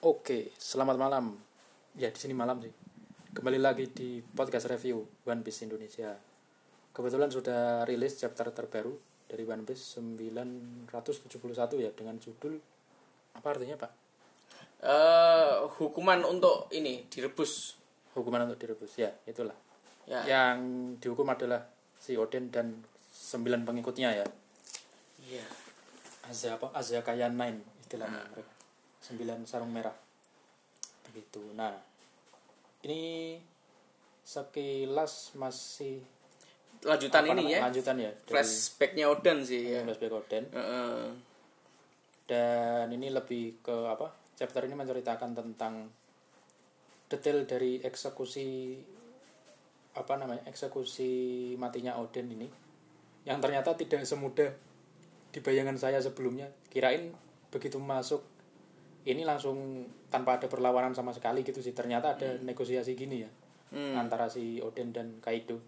Oke, selamat malam. Ya, di sini malam sih. Kembali lagi di podcast review One Piece Indonesia. Kebetulan sudah rilis chapter terbaru dari One Piece 971 ya dengan judul apa artinya, Pak? eh hukuman untuk ini direbus. Hukuman untuk direbus. Ya, itulah. Ya. Yang dihukum adalah si Oden dan sembilan pengikutnya ya. Iya. Azia apa? Azia Kaya Nine istilahnya mereka. Sembilan sarung merah. Begitu. Nah, ini sekilas masih Lanjutan ini namanya? ya. lanjutan ya Flashbacknya Oden sih ya. flashback Oden Heeh. dan ini lebih ke apa chapter ini menceritakan tentang detail dari eksekusi apa namanya eksekusi matinya Oden ini yang ternyata tidak semudah di bayangan saya sebelumnya kirain begitu masuk ini langsung tanpa ada perlawanan sama sekali gitu sih. Ternyata ada negosiasi gini ya Hmm. antara si Oden dan Kaido.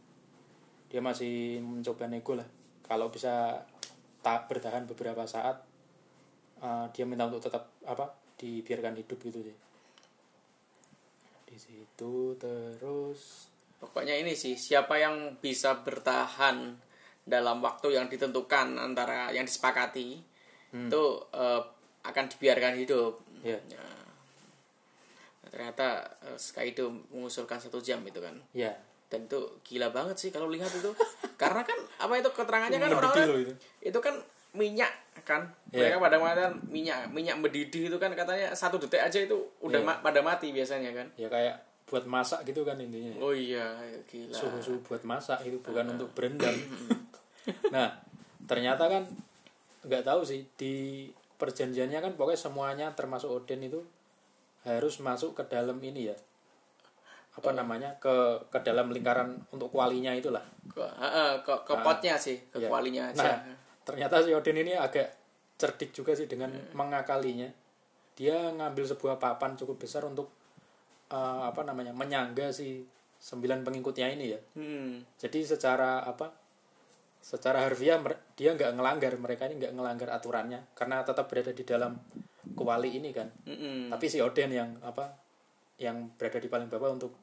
Dia masih mencoba nego lah. Kalau bisa tak bertahan beberapa saat uh, dia minta untuk tetap apa dibiarkan hidup gitu sih. Di situ terus Pokoknya ini sih siapa yang bisa bertahan dalam waktu yang ditentukan antara yang disepakati itu eh, akan dibiarkan hidup. ya Ya. Nah, ternyata eh, Kaido mengusulkan satu jam itu kan. ya Dan itu gila banget sih kalau lihat itu. Karena kan apa itu keterangannya kan orang itu. itu kan minyak kan Iya. mereka pada mengatakan minyak minyak mendidih itu kan katanya satu detik aja itu udah Iya. ma- pada mati biasanya kan ya kayak buat masak gitu kan intinya oh iya gila suhu-suhu buat masak itu bukan untuk berendam nah ternyata kan nggak tahu sih di perjanjiannya kan pokoknya semuanya termasuk Odin itu harus masuk ke dalam ini ya apa namanya ke ke dalam lingkaran untuk kualinya itulah ke, ke, ke potnya sih ke Iya. kualinya aja Nah, ternyata si Odin ini agak cerdik juga sih dengan Hmm. mengakalinya. Dia ngambil sebuah papan cukup besar untuk eh, apa namanya menyangga si sembilan pengikutnya ini ya. hmm. Jadi secara apa? Secara harfiah dia nggak ngelanggar mereka ini nggak ngelanggar aturannya karena tetap berada di dalam kuali ini kan. Mm-mm. Tapi si Odin yang apa? Yang berada di paling bawah untuk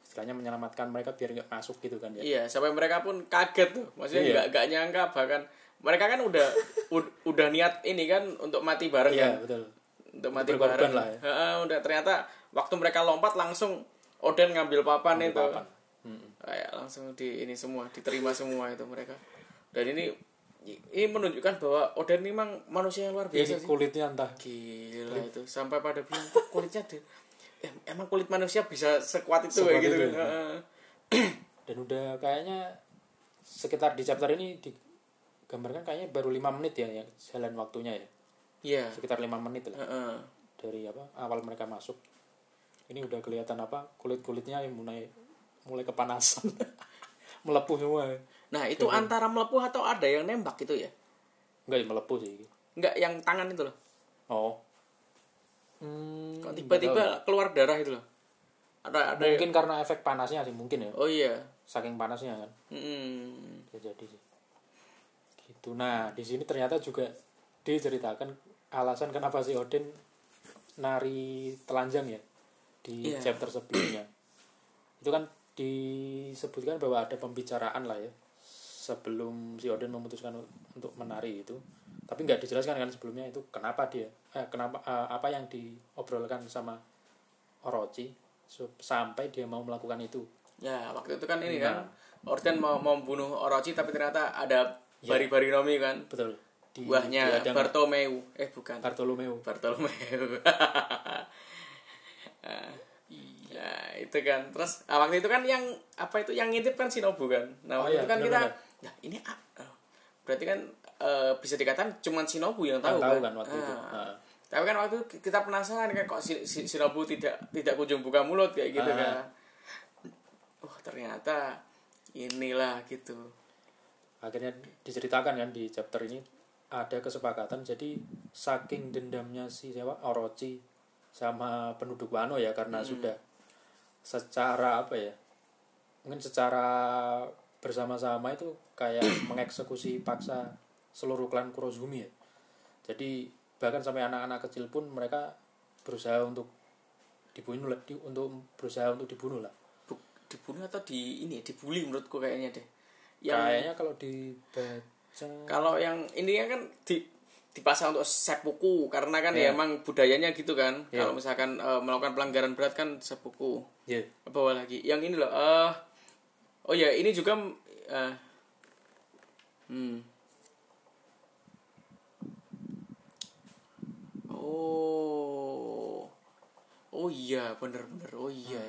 istilahnya menyelamatkan mereka biar nggak masuk gitu kan ya. iya sampai mereka pun kaget tuh maksudnya Iya. nggak nggak nyangka bahkan mereka kan udah ud- udah niat ini kan untuk mati bareng Iya kan betul. untuk mati berkorban bareng lah ya. Heeh, udah ternyata waktu mereka lompat langsung Oden ngambil papan itu papan. Hmm. kayak langsung di ini semua diterima semua itu mereka dan ini ini menunjukkan bahwa Oden ini memang manusia yang luar biasa Ini sih. kulitnya entah gila itu sampai pada bilang "Kok kulitnya di, eh, emang kulit manusia bisa sekuat itu Sekuat kayak gitu itu. kan? Ya. Dan udah kayaknya sekitar di chapter ini digambarkan kayaknya baru lima menit ya yang jalan waktunya ya. Iya. Sekitar lima menit lah. Heeh. dari apa awal mereka masuk. Ini udah kelihatan apa kulit kulitnya yang mulai mulai kepanasan. Melepuh semua nah itu antara melepuh atau ada yang nembak gitu ya? Enggak melepuh sih. Nggak yang tangan itu loh. Oh. Hmm, kok tiba-tiba keluar darah itu loh. Ada ada mungkin karena efek panasnya sih mungkin ya. Oh iya. Saking panasnya kan. Bisa jadi sih. Gitu. Nah di sini ternyata juga diceritakan alasan kenapa si Odin nari telanjang ya di Iya. chapter sebelumnya. Itu kan disebutkan bahwa ada pembicaraan lah ya sebelum si Odin memutuskan untuk menari itu tapi nggak dijelaskan kan sebelumnya itu kenapa dia eh, kenapa eh, apa yang diobrolkan sama Orochi sampai dia mau melakukan itu. Ya waktu itu kan ini Nah. kan Orden mau membunuh Orochi tapi ternyata ada bari-bari Nomi kan? Betul. Di buahnya dihadang Bartomeu. Eh bukan. Bartolomeu. Nah, ya itu kan. Terus ah, waktu itu kan yang apa itu yang ngintip kan Shinobu kan? Nah Oh waktu iya, itu kan kita benar-benar. Nah ini oh, berarti kan eh, bisa dikatakan cuman Shinobu yang tahu, Yang tahu kan waktu itu. Ah. Heeh. tapi kan waktu itu kita penasaran kan kok si, si- Shinobu tidak tidak kunjung buka mulut kayak gitu Ah. kan oh ternyata inilah gitu akhirnya diceritakan kan di chapter ini ada kesepakatan jadi saking dendamnya si siapa Orochi sama penduduk Wano ya karena sudah secara apa ya mungkin secara bersama-sama itu kayak mengeksekusi paksa seluruh klan Kurozumi ya. Jadi bahkan sampai anak-anak kecil pun mereka berusaha untuk dibunuh lah di, untuk berusaha untuk dibunuh lah. Bu- dibunuh atau di ini ya, dibully menurutku kayaknya deh. Yang kayaknya kalau dibaca kalau yang ini kan di dipasang untuk seppuku karena kan ya Iya. emang budayanya gitu kan. Iya. kalau misalkan eh, melakukan pelanggaran berat kan seppuku ya bawa lagi? Yang ini loh eh oh ya ini juga eh hmm. Oh. Oh iya bener-bener oh iya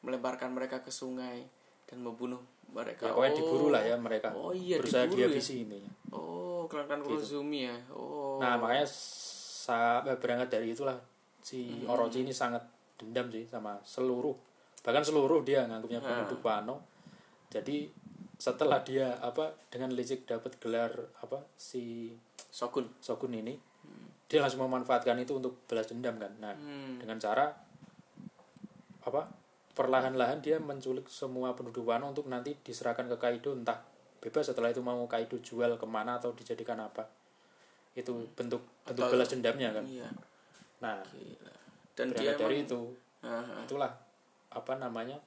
melemparkan mereka ke sungai dan membunuh mereka. Ya pokoknya Oh. diburu lah ya mereka. Oh iya berusaha diburu ya? dihabisi ini. Oh kelangkan Kurozumi ya? Oh. Nah makanya sa- berangkat dari itulah. Si Hmm. Orochi ini sangat dendam sih sama seluruh bahkan seluruh dia nganggapnya penduduk Wano jadi setelah dia apa dengan licik dapat gelar apa si Shogun Shogun ini dia langsung memanfaatkan itu untuk balas dendam kan? Nah Hmm. dengan cara apa perlahan-lahan dia menculik semua penduduk Wano untuk nanti diserahkan ke Kaido entah bebas setelah itu mau Kaido jual ke mana atau dijadikan apa. Itu bentuk bentuk Atau- balas dendamnya kan? iya. Nah gila. Dan dia dari emang itu. Ah, ah. itulah apa namanya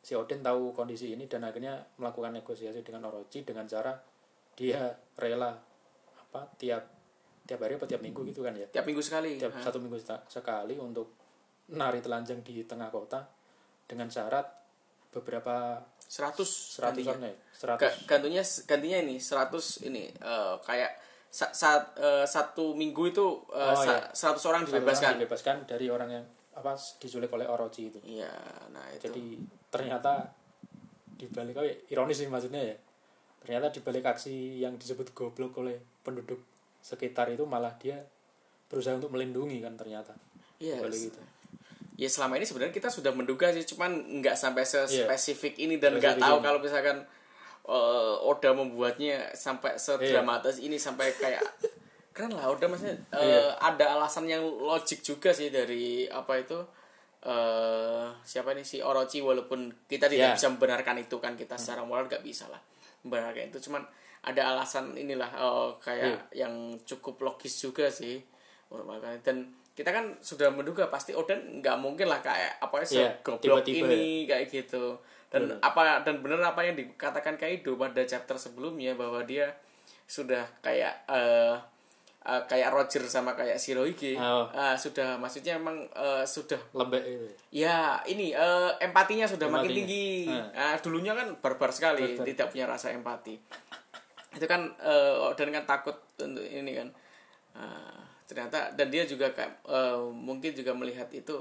si Odin tahu kondisi ini dan akhirnya melakukan negosiasi dengan Orochi dengan cara dia rela apa tiap tiap hari apa tiap minggu gitu kan ya? Tiap minggu sekali. Tiap satu minggu sekali untuk nari telanjang di tengah kota dengan syarat beberapa 100 seratusan gantinya. ya seratus. Ga- gantinya gantinya ini 100 ini eh, kayak sa- saat eh, satu minggu itu eh, Oh, sa- 100 orang satu orang dibebaskan. dibebaskan dari orang yang apa diculik oleh Orochi itu iya nah itu jadi ternyata dibalik oh ya, ironis sih maksudnya ya ternyata dibalik aksi yang disebut goblok oleh penduduk sekitar itu malah dia berusaha untuk melindungi kan ternyata iya dibalik itu ya selama ini sebenarnya kita sudah menduga sih cuman nggak sampai Iya. spesifik ini dan nggak tahu ini. kalau misalkan eh, Oda membuatnya sampai Iya. sedramatis ini sampai kayak keren lah Oda maksudnya eh, Iya. ada alasan yang logik juga sih dari apa itu eh siapa nih si Orochi walaupun kita tidak Iya. bisa membenarkan itu kan kita secara moral nggak bisa lah membenarkan itu cuman ada alasan inilah eh, kayak Iya. yang cukup logis juga sih Makanya- dan kita kan sudah menduga pasti Oden nggak mungkin lah kayak apa ya Iya, goblok ini kayak gitu dan apa dan bener apa yang dikatakan Kaido pada chapter sebelumnya bahwa dia sudah kayak eh eh, kayak Roger sama kayak Shirohige Oh. Ah, sudah maksudnya emang eh, sudah lembek itu ya ini eh, empatinya sudah makin Empatinya. tinggi Hmm. Ah, dulunya kan barbar sekali tidak punya rasa empati itu kan eh, dan kan takut untuk ini kan Ah, ternyata dan dia juga kayak eh, mungkin juga melihat itu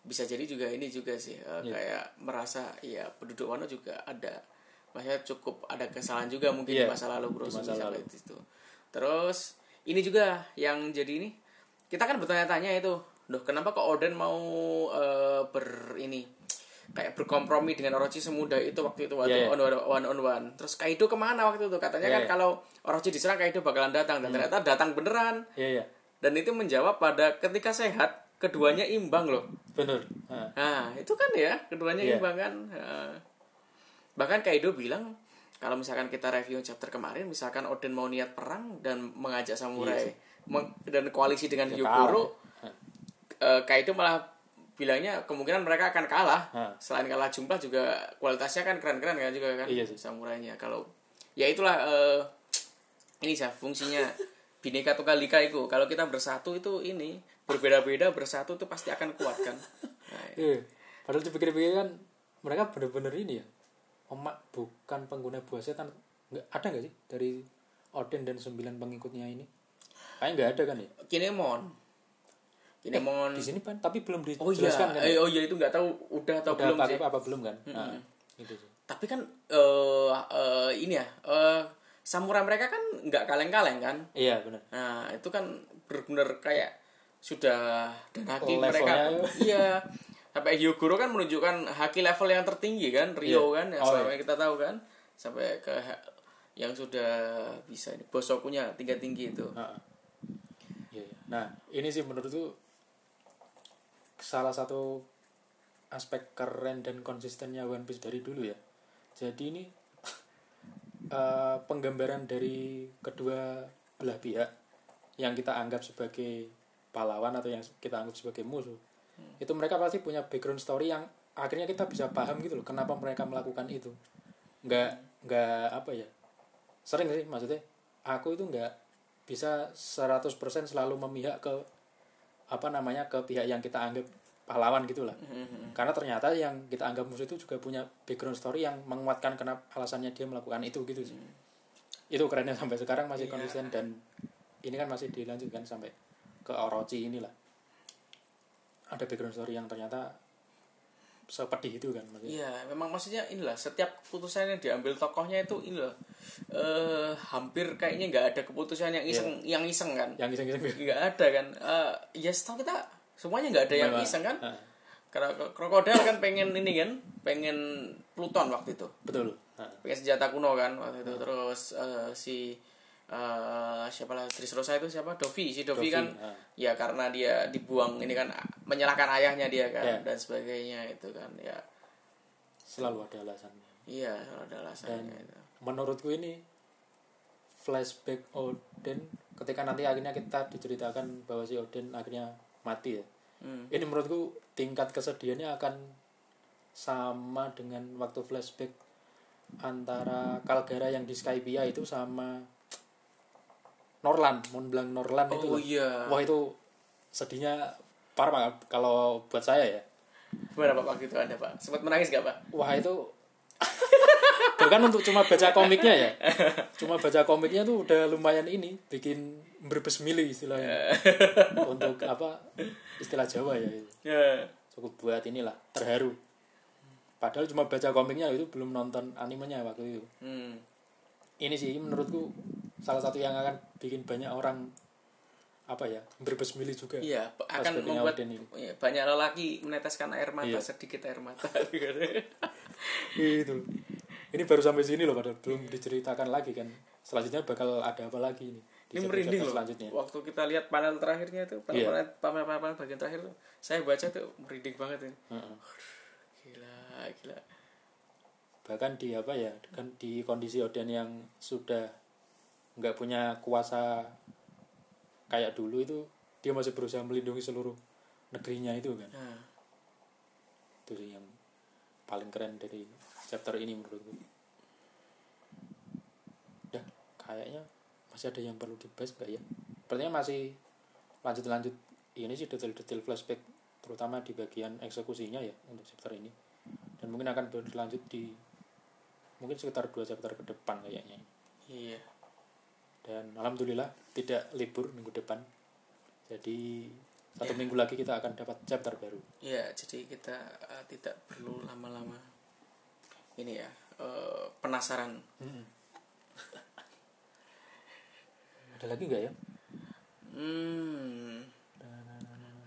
bisa jadi juga ini juga sih eh, Iya. kayak merasa ya penduduk Wano juga ada maksudnya cukup ada kesalahan juga mungkin di Iya, masa lalu bro di masa lalu. itu terus ini juga yang jadi ini. Kita kan bertanya-tanya itu Duh, kenapa kok Oden mau eh, ber ini kayak berkompromi dengan Orochi semudah itu waktu itu? Waktu Iya, iya. on, one, on one. Terus Kaido ke mana waktu itu? Katanya Iya, kan iya. kalau Orochi diserang Kaido bakalan datang. Dan ternyata datang beneran. Iya iya. Dan itu menjawab pada ketika sehat keduanya imbang loh. Bener. Ah, Nah, itu kan ya, keduanya Iya. imbang kan. Bahkan Kaido bilang kalau misalkan kita review chapter kemarin, misalkan Oden mau niat perang dan mengajak samurai meng- dan koalisi dengan Iya Ya Hyukuro, kalah. eh, Kaido malah bilangnya kemungkinan mereka akan kalah. Hah. Selain kalah jumlah juga kualitasnya kan keren-keren kan juga kan Iya sih. samurainya. Kalau ya itulah eh, ini sih fungsinya bineka tunggal ika itu. Kalau kita bersatu itu ini berbeda-beda bersatu itu pasti akan kuat kan. Nah, Iya. Padahal dipikir-pikir kan mereka bener-bener ini ya. Emak bukan pengguna buah setan. Nggak ada nggak sih dari Odin dan sembilan pengikutnya ini? Kayaknya nggak ada kan ya? Kinemon. Kinemon. Di sini kan tapi belum oh iya, dijelaskan kan. eh, ya? oh iya itu nggak tahu udah atau Udah belum apa, sih. apa belum kan? Nah, itu sih. Tapi kan eh eh, ini ya, eh samurai mereka kan nggak kaleng-kaleng kan. Iya benar. Nah, itu kan benar-benar kayak sudah dan haki mereka. Levelnya. Iya. Sampai Hyogoro kan menunjukkan haki level yang tertinggi kan, Rio Iya. kan yang Oh, selama ini kita tahu kan. Sampai ke yang sudah bisa ini bosokunya tinggi-tinggi itu. Nah, iya, iya. nah ini sih menurutku salah satu aspek keren dan konsistennya One Piece dari dulu ya. Jadi ini eh, penggambaran dari kedua belah pihak yang kita anggap sebagai pahlawan atau yang kita anggap sebagai musuh itu mereka pasti punya background story yang akhirnya kita bisa paham gitu loh kenapa mereka melakukan itu. Nggak nggak apa ya sering sih maksudnya. Aku itu nggak bisa 100% selalu memihak ke apa namanya ke pihak yang kita anggap pahlawan gitulah karena ternyata yang kita anggap musuh itu juga punya background story yang menguatkan kenapa alasannya dia melakukan itu gitu sih. Itu kerennya sampai sekarang masih Iya. konsisten dan ini kan masih dilanjutkan sampai ke Orochi inilah ada background story yang ternyata sepedih itu kan maksudnya. Iya, memang maksudnya inilah setiap keputusan yang diambil tokohnya itu inilah eh hampir kayaknya nggak ada keputusan yang iseng yang iseng kan. yang iseng-iseng Nggak ada kan. Eh ya setahu kita semuanya nggak ada yang Memang. iseng kan. Ah, Karena krokodil kan pengen ini kan, pengen Pluton waktu itu. betul Ah, Pengen senjata kuno kan waktu itu. Terus eh, si eh siapa lah Dressrosa itu siapa Dovi si Dovi, Dovi, kan ah. ya karena dia dibuang ini kan menyalahkan ayahnya dia kan Ya. dan sebagainya itu kan ya selalu ada alasannya Iya, kalau ada alasannya itu. menurutku ini flashback Odin ketika nanti akhirnya kita diceritakan bahwa si Odin akhirnya mati ya Hmm. ini menurutku tingkat kesedihannya akan sama dengan waktu flashback antara Kalgara yang di Skypia itu sama Norlan Montblanc Norlan itu Oh loh. iya. wah itu sedihnya parah banget kalau buat saya ya Gimana Pak waktu itu Anda Pak? Sempat menangis gak Pak? wah itu bahkan untuk cuma baca komiknya ya cuma baca komiknya tuh udah lumayan ini bikin berbes mili istilahnya untuk apa istilah Jawa ya. Ya. cukup buat inilah terharu padahal cuma baca komiknya itu belum nonton animenya waktu itu Hmm. ini sih menurutku salah satu yang akan bikin banyak orang apa ya berbes mili juga Iya, akan membuat ini. ya, banyak lelaki meneteskan air mata, Iya. sedikit air mata. itu ini baru sampai sini loh padahal belum diceritakan lagi kan selanjutnya bakal ada apa lagi ini Ini merinding loh. selanjutnya Waktu kita lihat panel terakhirnya itu, panel, Iya. panel, panel, panel, panel bagian terakhir tuh, saya baca tuh merinding banget ini. Heeh. Gila, gila. bahkan di apa ya kan di kondisi Odin yang sudah nggak punya kuasa kayak dulu itu dia masih berusaha melindungi seluruh negerinya itu kan. Nah, itu sih yang paling keren dari chapter ini menurutku. Ya kayaknya masih ada yang perlu dibahas nggak ya? Sepertinya masih lanjut-lanjut ini sih detail-detail flashback terutama di bagian eksekusinya ya untuk chapter ini. Dan mungkin akan berlanjut di mungkin sekitar dua chapter ke depan kayaknya. Iya. Dan alhamdulillah tidak libur minggu depan jadi satu Ya. minggu lagi kita akan dapat chapter baru Ya, jadi kita eh, tidak perlu lama-lama ini ya eh, penasaran. ada lagi nggak ya Hmm.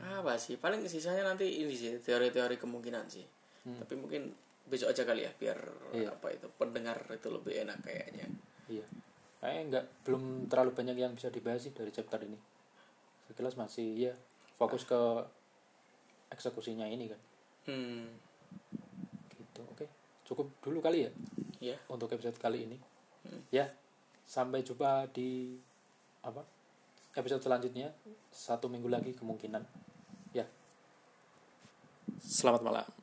Apa sih? Paling sisanya nanti ini sih teori-teori kemungkinan sih. Tapi mungkin besok aja kali ya biar Iya. apa itu pendengar itu lebih enak kayaknya. Iya. Kayaknya nggak belum terlalu banyak yang bisa dibahas sih dari chapter ini. Sekilas masih ya fokus ke eksekusinya ini kan. Hmm. Gitu. Oke. Cukup dulu kali ya Ya. untuk episode kali ini. Ya. Sampai jumpa di apa? Episode selanjutnya satu minggu lagi kemungkinan. Ya. Selamat malam.